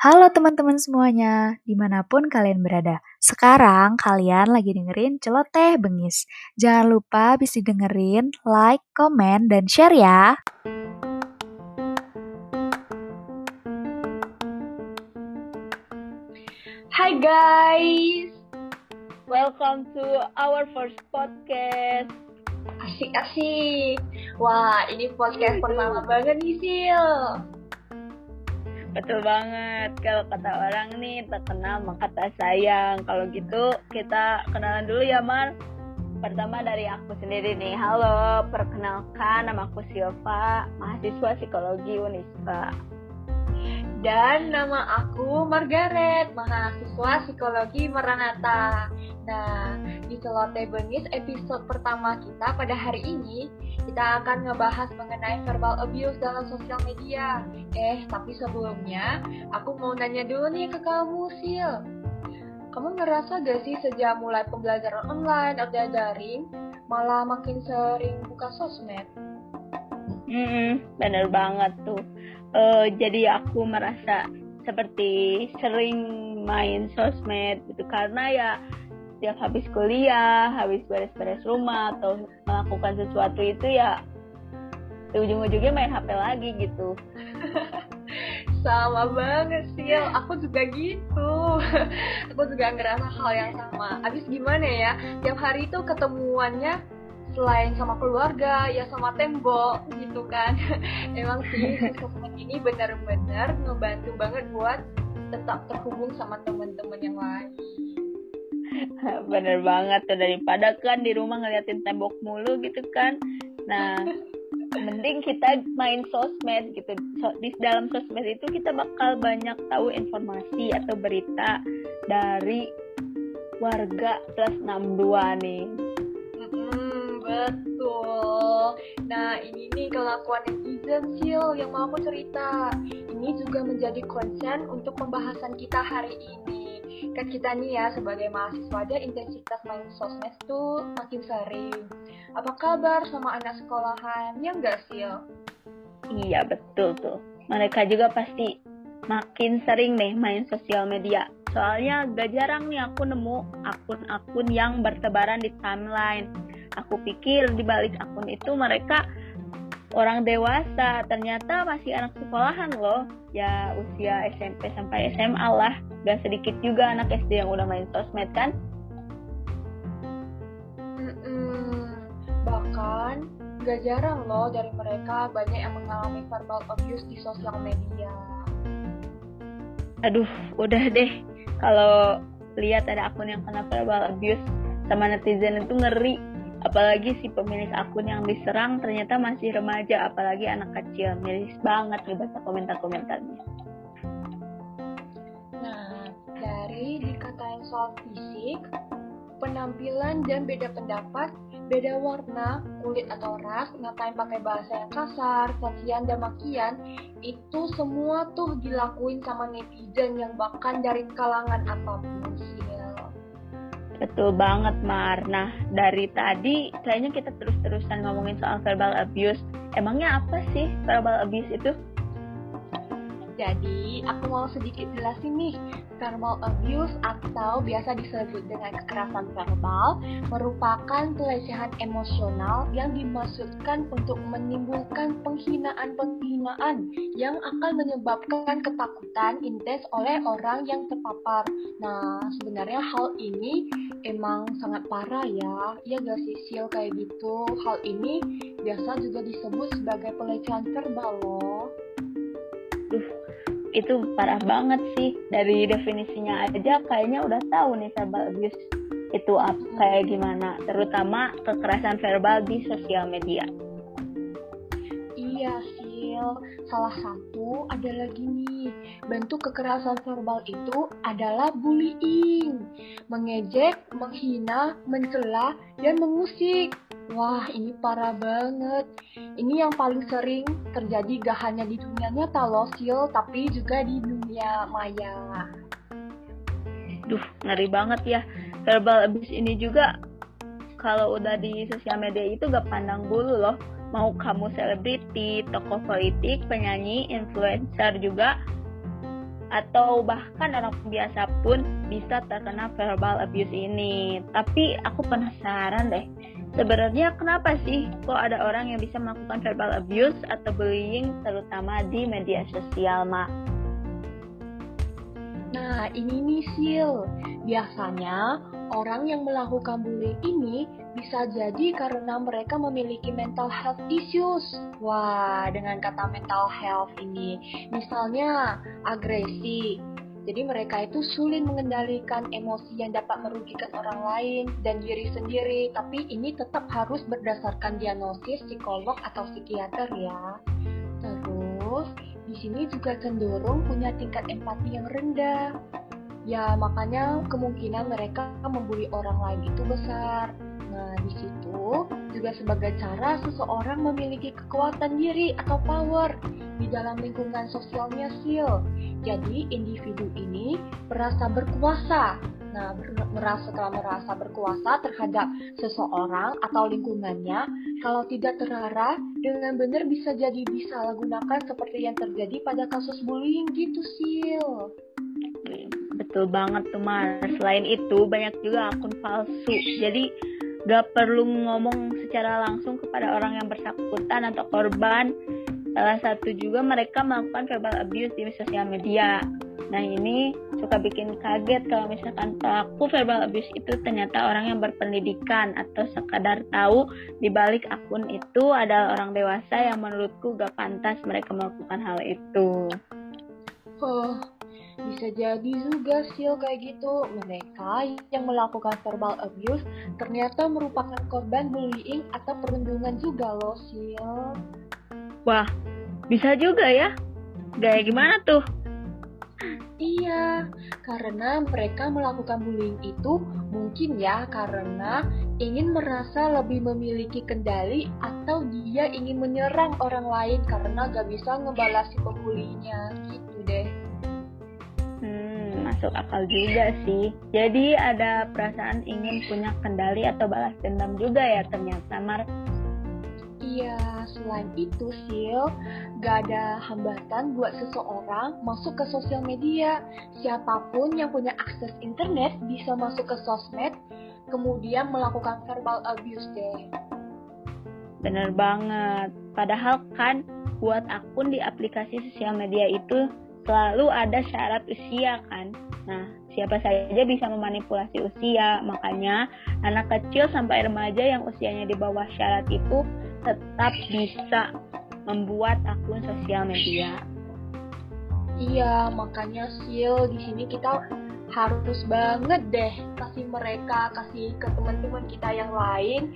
Halo teman-teman semuanya, di mana pun kalian berada. Sekarang kalian lagi dengerin Celoteh Bengis. Jangan lupa bisa dengerin, like, komen, dan share ya. Hai guys, welcome to our first podcast. Asik-asik. Wah, ini podcast pertama banget nih, Sil. Betul banget. Kalau kata orang nih terkenal maka tak sayang. Kalau gitu kita kenalan dulu ya Mar. Pertama dari aku sendiri nih. Halo, perkenalkan nama aku Silva, mahasiswa psikologi Unisba. Dan nama aku Margaret, mahasiswa psikologi Maranatha. Nah, di Celote Bengis episode pertama kita pada hari ini, kita akan ngebahas mengenai verbal abuse dalam sosial media. Eh, tapi sebelumnya, aku mau nanya dulu nih ke kamu, Sil. Kamu ngerasa gak sih sejak mulai pembelajaran online atau daring, malah makin sering buka sosmed? Hmm, bener banget tuh uh, jadi aku merasa seperti sering main sosmed gitu karena ya setiap habis kuliah, habis beres-beres rumah atau melakukan sesuatu itu ya ujung-ujungnya main HP lagi gitu. sama banget sih, aku juga gitu. aku juga ngerasa hal yang sama. Habis gimana ya? Tiap hari itu ketemuannya selain sama keluarga ya sama tembok gitu kan. Emang sih sosmed ini benar-benar ngebantu banget buat tetap terhubung sama teman-teman yang lain. Bener banget tuh daripada kan di rumah ngeliatin tembok mulu gitu kan. Nah mending kita main sosmed gitu. So, di dalam sosmed itu kita bakal banyak tahu informasi atau berita dari warga plus 62 nih Betul. Nah, ini nih kelakuan netizen Sil yang mau aku cerita. Ini juga menjadi konsen untuk pembahasan kita hari ini. Kan kita nih ya sebagai mahasiswa aja intensitas main sosmed tuh makin sering. Apa kabar sama anak sekolahan? Ya enggak Sil? Iya, betul tuh. Mereka juga pasti makin sering nih main sosial media. Soalnya gak jarang nih aku nemu akun-akun yang bertebaran di timeline aku pikir di balik akun itu mereka orang dewasa. Ternyata masih anak sekolahan loh. Ya usia SMP sampai SMA lah. Gak sedikit juga anak SD yang udah main sosmed kan? Mm-mm. bahkan gak jarang loh dari mereka banyak yang mengalami verbal abuse di sosial media. Aduh udah deh. Kalau lihat ada akun yang kena verbal abuse sama netizen itu ngeri apalagi si pemilik akun yang diserang ternyata masih remaja apalagi anak kecil miris banget nih baca komentar-komentarnya nah dari dikatain soal fisik penampilan dan beda pendapat beda warna, kulit atau ras, ngapain pakai bahasa yang kasar, cacian dan makian, itu semua tuh dilakuin sama netizen yang bahkan dari kalangan apa pun sih. Betul banget, Mar. Nah, dari tadi kayaknya kita terus-terusan ngomongin soal verbal abuse. Emangnya apa sih verbal abuse itu? Jadi, aku mau sedikit jelasin nih. Verbal abuse atau biasa disebut dengan kekerasan verbal merupakan pelecehan emosional yang dimaksudkan untuk menimbulkan penghinaan-penghinaan yang akan menyebabkan ketakutan intens oleh orang yang terpapar. Nah, sebenarnya hal ini emang sangat parah ya. Ya gak sih, Sil, kayak gitu. Hal ini biasa juga disebut sebagai pelecehan verbal loh. Itu parah banget sih. Dari definisinya aja kayaknya udah tahu nih verbal abuse itu apa kayak gimana. Terutama kekerasan verbal di sosial media. Iya Sil. Salah satu ada lagi nih. Bentuk kekerasan verbal itu adalah bullying. Mengejek menghina mencela dan mengusik Wah, ini parah banget. Ini yang paling sering terjadi gak hanya di dunia nyata loh, Sil, tapi juga di dunia maya. Duh, ngeri banget ya. Verbal abuse ini juga kalau udah di sosial media itu gak pandang bulu loh. Mau kamu selebriti, tokoh politik, penyanyi, influencer juga atau bahkan orang biasa pun bisa terkena verbal abuse ini. Tapi aku penasaran deh, sebenarnya kenapa sih kok ada orang yang bisa melakukan verbal abuse atau bullying terutama di media sosial, Mak? Nah, ini nih Sil. Biasanya orang yang melakukan bullying ini bisa jadi karena mereka memiliki mental health issues. Wah, dengan kata mental health ini, misalnya agresi. Jadi mereka itu sulit mengendalikan emosi yang dapat merugikan orang lain dan diri sendiri, tapi ini tetap harus berdasarkan diagnosis psikolog atau psikiater ya. Terus, di sini juga cenderung punya tingkat empati yang rendah. Ya, makanya kemungkinan mereka membuli orang lain itu besar. Nah, di situ juga sebagai cara seseorang memiliki kekuatan diri atau power di dalam lingkungan sosialnya sil. Jadi, individu ini merasa berkuasa. Nah, merasa setelah merasa berkuasa terhadap seseorang atau lingkungannya, kalau tidak terarah, dengan benar bisa jadi bisa gunakan seperti yang terjadi pada kasus bullying gitu, Sil. Betul banget tuh Mas. Selain itu banyak juga akun palsu. Jadi gak perlu ngomong secara langsung kepada orang yang bersangkutan atau korban. Salah satu juga mereka melakukan verbal abuse di sosial media. Nah ini suka bikin kaget kalau misalkan pelaku verbal abuse itu ternyata orang yang berpendidikan atau sekadar tahu di balik akun itu adalah orang dewasa yang menurutku gak pantas mereka melakukan hal itu. Oh, bisa jadi juga sil kayak gitu. Mereka yang melakukan verbal abuse ternyata merupakan korban bullying atau perundungan juga loh sil. Wah, bisa juga ya. Gaya gimana tuh? Iya, karena mereka melakukan bullying itu mungkin ya karena ingin merasa lebih memiliki kendali atau dia ingin menyerang orang lain karena gak bisa ngebalasi pembulinya gitu masuk akal juga sih. Jadi ada perasaan ingin punya kendali atau balas dendam juga ya ternyata Mar. Iya, selain itu Sil, gak ada hambatan buat seseorang masuk ke sosial media. Siapa pun yang punya akses internet bisa masuk ke sosmed, kemudian melakukan verbal abuse deh. Bener banget. Padahal kan buat akun di aplikasi sosial media itu selalu ada syarat usia kan. Nah, siapa saja bisa memanipulasi usia, makanya anak kecil sampai remaja yang usianya di bawah syarat itu tetap bisa membuat akun sosial media. Iya, makanya Sil di sini kita harus banget deh kasih mereka, kasih ke teman-teman kita yang lain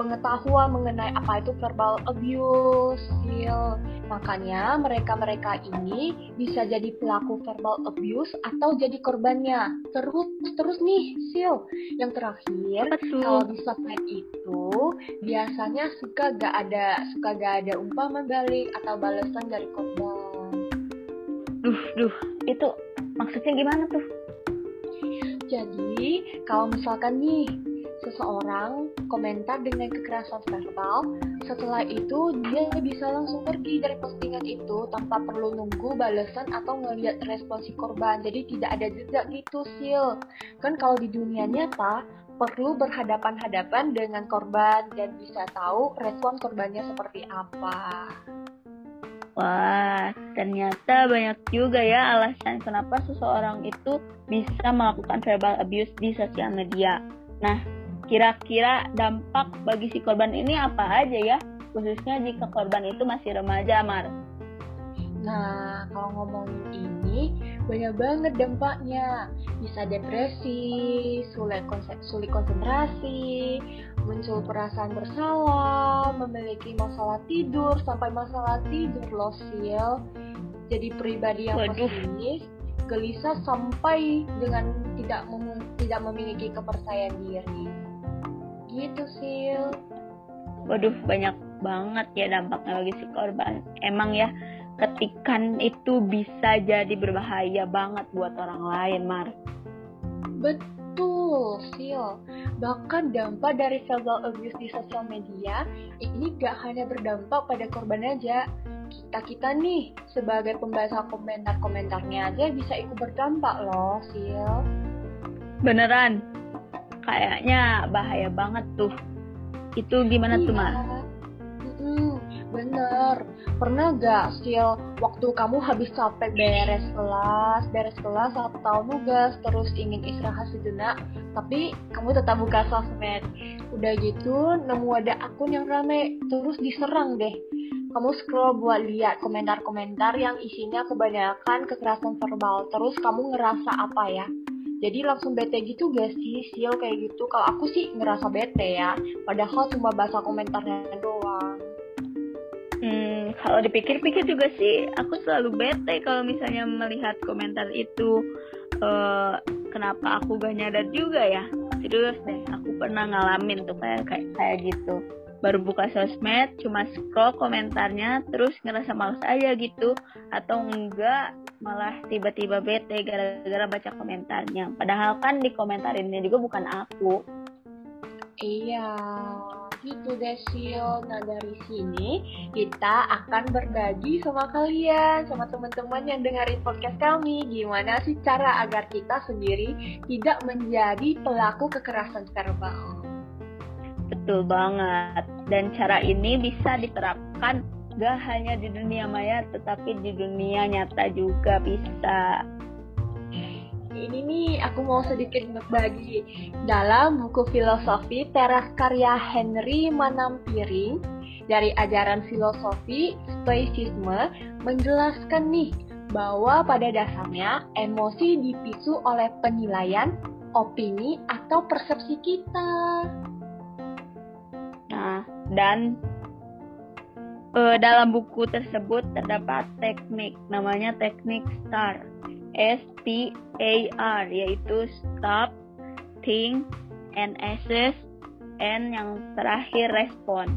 pengetahuan mengenai apa itu verbal abuse, skill. Makanya mereka-mereka ini bisa jadi pelaku verbal abuse atau jadi korbannya. Terus terus nih, Sil. Yang terakhir, Betul. kalau di sosmed itu biasanya suka gak ada suka gak ada umpama balik atau balasan dari korban. Duh, duh, itu maksudnya gimana tuh? Jadi, kalau misalkan nih seseorang komentar dengan kekerasan verbal, setelah itu dia bisa langsung pergi dari postingan itu tanpa perlu nunggu balasan atau ngeliat respon si korban. Jadi tidak ada jejak gitu, Sil. Kan kalau di dunia nyata, perlu berhadapan-hadapan dengan korban dan bisa tahu respon korbannya seperti apa. Wah, ternyata banyak juga ya alasan kenapa seseorang itu bisa melakukan verbal abuse di sosial media. Nah, Kira-kira dampak bagi si korban ini apa aja ya? Khususnya jika korban itu masih remaja, Mar. Nah, kalau ngomongin ini, banyak banget dampaknya. Bisa depresi, sulit, sulit konsentrasi, muncul perasaan bersalah, memiliki masalah tidur, sampai masalah tidur loh, Sil. Jadi pribadi yang pesimis, gelisah sampai dengan tidak mem tidak memiliki kepercayaan diri gitu sih waduh banyak banget ya dampaknya bagi si korban. Emang ya ketikan itu bisa jadi berbahaya banget buat orang lain Mar. Betul Sil bahkan dampak dari verbal abuse di sosial media ini gak hanya berdampak pada korban aja. Kita-kita nih sebagai pembaca komentar-komentarnya aja bisa ikut berdampak loh, Sil. Beneran? Kayaknya bahaya banget tuh. Itu gimana iya. tuh, Ma? Mm-mm, bener. Pernah gak, Sil, waktu kamu habis capek beres kelas, beres kelas atau nugas, terus ingin istirahat sejenak, tapi kamu tetap buka sosmed. Udah gitu, nemu ada akun yang rame, terus diserang deh. Kamu scroll buat lihat komentar-komentar yang isinya kebanyakan kekerasan verbal, terus kamu ngerasa apa ya? Jadi langsung bete gitu gak sih, Sil, kayak gitu? Kalau aku sih ngerasa bete ya, padahal cuma baca komentarnya doang. Hmm, kalau dipikir-pikir juga sih, aku selalu bete kalau misalnya melihat komentar itu. Uh, kenapa aku gak nyadar juga ya? Serius deh, aku pernah ngalamin tuh kayak kayak, kayak gitu. Baru buka sosmed, cuma scroll komentarnya, terus ngerasa males aja gitu. Atau enggak, malah tiba-tiba bete gara-gara baca komentarnya. Padahal kan di komentarinnya juga bukan aku. Iya, gitu deh Sil. Nah dari sini kita akan berbagi sama kalian, sama teman-teman yang dengerin podcast kami. Gimana sih cara agar kita sendiri tidak menjadi pelaku kekerasan verbal? Betul banget. Dan cara ini bisa diterapkan gak hanya di dunia maya, tetapi di dunia nyata juga bisa ini nih aku mau sedikit berbagi dalam buku filosofi teras karya Henry Manampiring dari ajaran filosofi stoicisme menjelaskan nih bahwa pada dasarnya emosi dipisu oleh penilaian, opini atau persepsi kita. Nah, dan uh, dalam buku tersebut terdapat teknik namanya teknik STAR S T A R yaitu stop, think, and assess, and yang terakhir respon.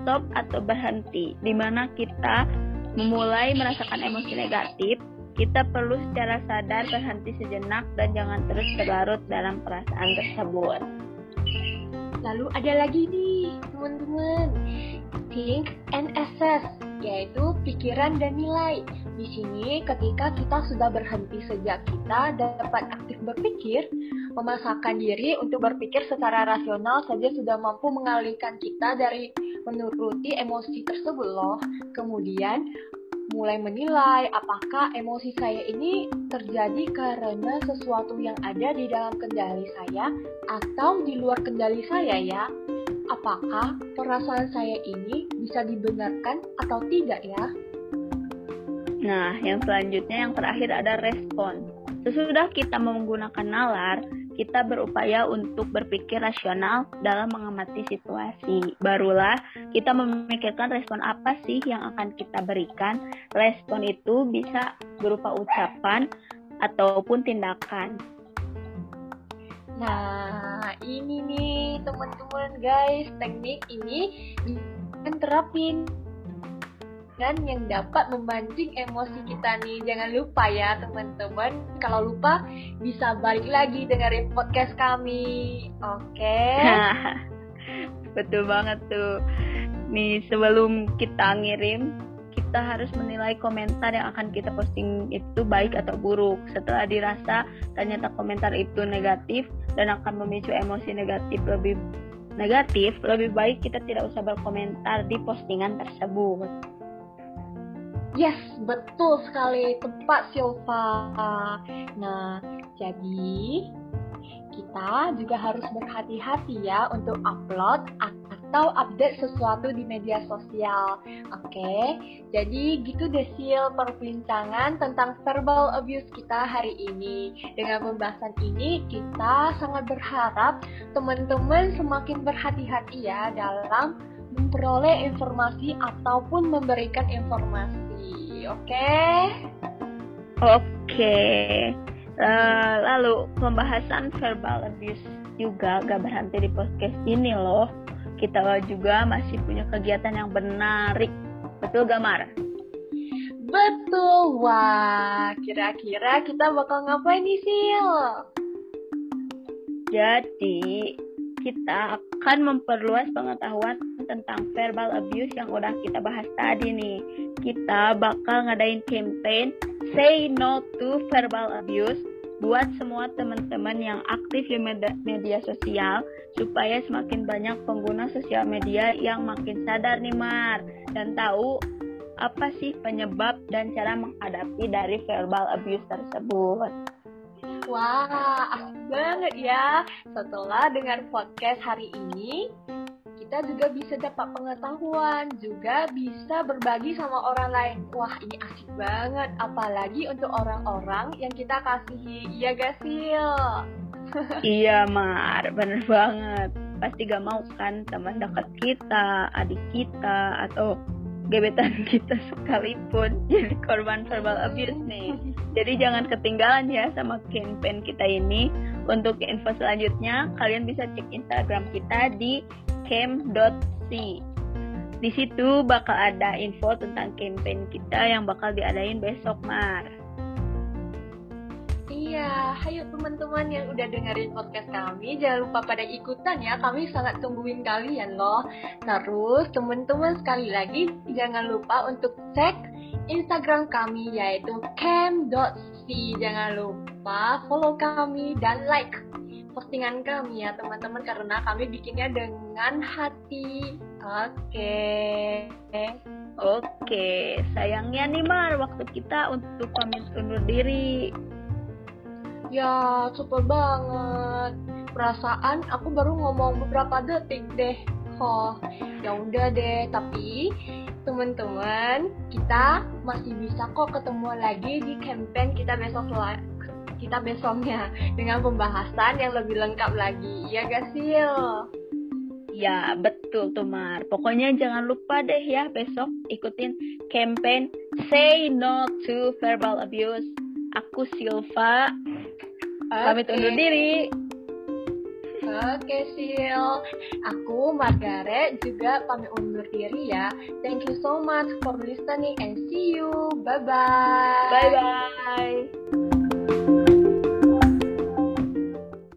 Stop atau berhenti, di mana kita memulai merasakan emosi negatif, kita perlu secara sadar berhenti sejenak dan jangan terus berlarut dalam perasaan tersebut. Lalu ada lagi nih, teman-teman. Think and assess, yaitu pikiran dan nilai. Di sini, ketika kita sudah berhenti sejak kita dapat aktif berpikir, memasakkan diri untuk berpikir secara rasional saja sudah mampu mengalihkan kita dari menuruti emosi tersebut loh. Kemudian, mulai menilai apakah emosi saya ini terjadi karena sesuatu yang ada di dalam kendali saya atau di luar kendali saya ya. Apakah perasaan saya ini bisa dibenarkan atau tidak ya? Nah, yang selanjutnya yang terakhir ada respon. Sesudah kita menggunakan nalar, kita berupaya untuk berpikir rasional dalam mengamati situasi. Barulah kita memikirkan respon apa sih yang akan kita berikan. Respon itu bisa berupa ucapan ataupun tindakan. Nah, ini nih teman-teman guys, teknik ini terapin kan yang dapat memancing emosi kita nih. Jangan lupa ya teman-teman, kalau lupa bisa balik lagi dengerin podcast kami. Oke. Okay? Betul banget tuh. Nih sebelum kita ngirim, kita harus menilai komentar yang akan kita posting itu baik atau buruk. Setelah dirasa ternyata komentar itu negatif dan akan memicu emosi negatif lebih negatif, lebih baik kita tidak usah berkomentar di postingan tersebut. Yes, betul sekali. Tepat, Silva. Nah, jadi kita juga harus berhati-hati ya untuk upload atau update sesuatu di media sosial. Oke, jadi gitu deh Sil perbincangan tentang verbal abuse kita hari ini. Dengan pembahasan ini kita sangat berharap teman-teman semakin berhati-hati ya dalam memperoleh informasi ataupun memberikan informasi oke? Okay? Oke. Okay. Uh, eh, lalu pembahasan verbal abuse juga gak berhenti di podcast ini loh. Kita juga masih punya kegiatan yang menarik. Betul gak Mar? Betul, wah. Kira-kira kita bakal ngapain nih, Sil? Jadi, kita akan memperluas pengetahuan tentang verbal abuse yang udah kita bahas tadi nih. Kita bakal ngadain campaign Say No to Verbal Abuse buat semua teman-teman yang aktif di media, sosial supaya semakin banyak pengguna sosial media yang makin sadar nih Mar dan tahu apa sih penyebab dan cara menghadapi dari verbal abuse tersebut. Wah, asik banget ya. Setelah dengar podcast hari ini, kita juga bisa dapat pengetahuan, juga bisa berbagi sama orang lain. Wah, ini asik banget, apalagi untuk orang-orang yang kita kasihi. Iya gak sih? iya, Mar, bener banget. Pasti gak mau kan teman dekat kita, adik kita, atau gebetan kita sekalipun jadi korban verbal abuse nih. Jadi jangan ketinggalan ya sama campaign kita ini. Untuk info selanjutnya, kalian bisa cek Instagram kita di cam.c. Di situ bakal ada info tentang campaign kita yang bakal diadain besok, Mar. Iya, ayo teman-teman yang udah dengerin podcast kami, jangan lupa pada ikutan ya, kami sangat tungguin kalian loh. Terus teman-teman sekali lagi, jangan lupa untuk cek Instagram kami yaitu cam.c. Jangan lupa follow kami dan like postingan kami ya teman-teman karena kami bikinnya dengan hati. Oke. Oke, sayangnya nih Mar, waktu kita untuk pamit undur diri. Ya, super banget. Perasaan aku baru ngomong beberapa detik deh. Oh, ya udah deh, tapi teman-teman, kita masih bisa kok ketemu lagi di campaign kita besok kita besoknya dengan pembahasan yang lebih lengkap lagi. Ya gak? Ya, betul tuh Mar. Pokoknya jangan lupa deh ya besok ikutin campaign Say No to Verbal Abuse. Aku Silva Okay. Pamit undur diri. Oke, okay, Sil. Aku Margaret juga pamit undur diri ya. Thank you so much for listening and see you. Bye-bye. Bye-bye.